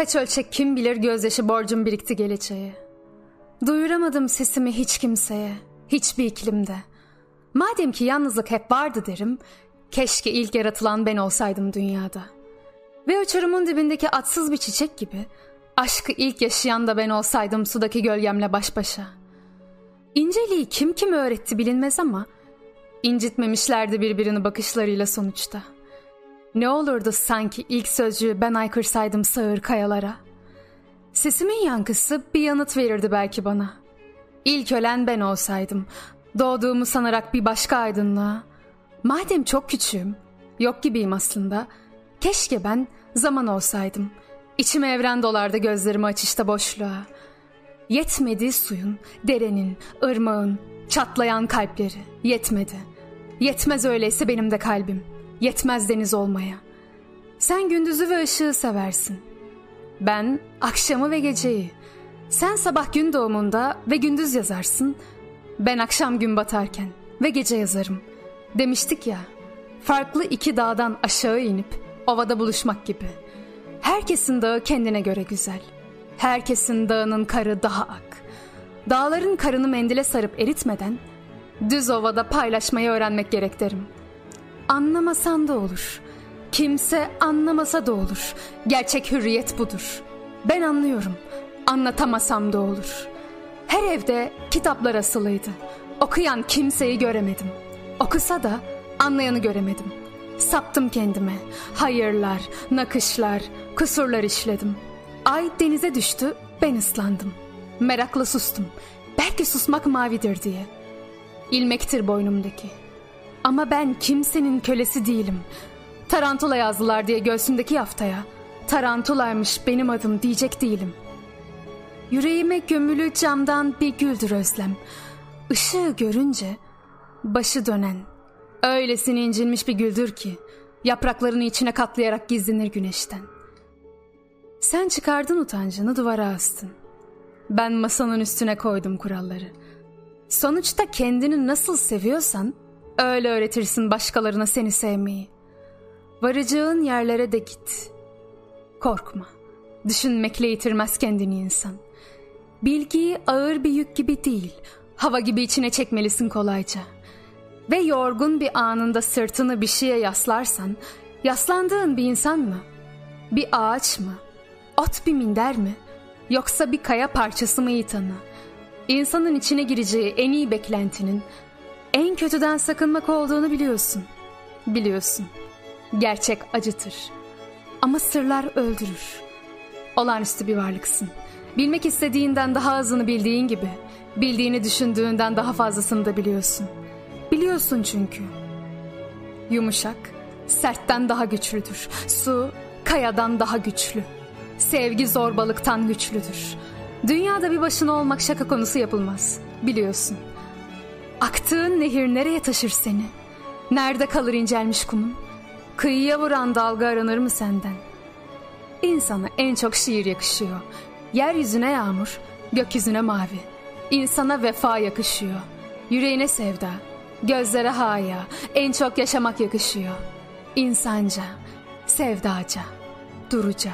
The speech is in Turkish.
Kaç ölçek kim bilir gözyaşı borcum birikti geleceğe. Duyuramadım sesimi hiç kimseye, hiçbir iklimde. Madem ki yalnızlık hep vardı derim, keşke ilk yaratılan ben olsaydım dünyada. Ve uçurumun dibindeki atsız bir çiçek gibi, aşkı ilk yaşayan da ben olsaydım sudaki gölgemle baş başa. İnceliği kim kim öğretti bilinmez ama, incitmemişlerdi birbirini bakışlarıyla sonuçta. Ne olurdu sanki ilk sözcüğü ben aykırsaydım sağır kayalara. Sesimin yankısı bir yanıt verirdi belki bana. İlk ölen ben olsaydım, doğduğumu sanarak bir başka aydınlığa. Madem çok küçüğüm, yok gibiyim aslında, keşke ben zaman olsaydım. İçime evren dolardı gözlerimi açışta boşluğa. Yetmedi suyun, derenin, ırmağın, çatlayan kalpleri. Yetmedi. Yetmez öyleyse benim de kalbim. Yetmez deniz olmaya. Sen gündüzü ve ışığı seversin. Ben akşamı ve geceyi. Sen sabah gün doğumunda ve gündüz yazarsın. Ben akşam gün batarken ve gece yazarım. Demiştik ya, farklı iki dağdan aşağı inip ovada buluşmak gibi. Herkesin dağı kendine göre güzel. Herkesin dağının karı daha ak. Dağların karını mendile sarıp eritmeden düz ovada paylaşmayı öğrenmek gerek derim. Anlamasan da olur. Kimse anlamasa da olur. Gerçek hürriyet budur. Ben anlıyorum. Anlatamasam da olur. Her evde kitaplar asılıydı. Okuyan kimseyi göremedim. Okusa da anlayanı göremedim. Saptım kendime. Hayırlar, nakışlar, kusurlar işledim. Ay denize düştü, ben ıslandım. Merakla sustum. Belki susmak mavidir diye. İlmektir boynumdaki. Ama ben kimsenin kölesi değilim. Tarantula yazdılar diye göğsümdeki yaftaya. Tarantulaymış benim adım diyecek değilim. Yüreğime gömülü camdan bir güldür özlem. Işığı görünce başı dönen. Öylesine incinmiş bir güldür ki yapraklarını içine katlayarak gizlenir güneşten. Sen çıkardın utancını duvara astın. Ben masanın üstüne koydum kuralları. Sonuçta kendini nasıl seviyorsan öyle öğretirsin başkalarına seni sevmeyi. Varacağın yerlere de git. Korkma. Düşünmekle yitirmez kendini insan. Bilgiyi ağır bir yük gibi değil, hava gibi içine çekmelisin kolayca. Ve yorgun bir anında sırtını bir şeye yaslarsan, yaslandığın bir insan mı? Bir ağaç mı? Ot bir minder mi? Yoksa bir kaya parçası mı yitanı? İnsanın içine gireceği en iyi beklentinin en kötüden sakınmak olduğunu biliyorsun. Biliyorsun. Gerçek acıtır. Ama sırlar öldürür. Olağanüstü bir varlıksın. Bilmek istediğinden daha azını bildiğin gibi, bildiğini düşündüğünden daha fazlasını da biliyorsun. Biliyorsun çünkü. Yumuşak, sertten daha güçlüdür. Su, kayadan daha güçlü. Sevgi zorbalıktan güçlüdür. Dünyada bir başına olmak şaka konusu yapılmaz. Biliyorsun. Aktığın nehir nereye taşır seni? Nerede kalır incelmiş kumun? Kıyıya vuran dalga aranır mı senden? İnsana en çok şiir yakışıyor. Yeryüzüne yağmur, gökyüzüne mavi. İnsana vefa yakışıyor. Yüreğine sevda, gözlere haya, en çok yaşamak yakışıyor. İnsanca, sevdaca, duruca.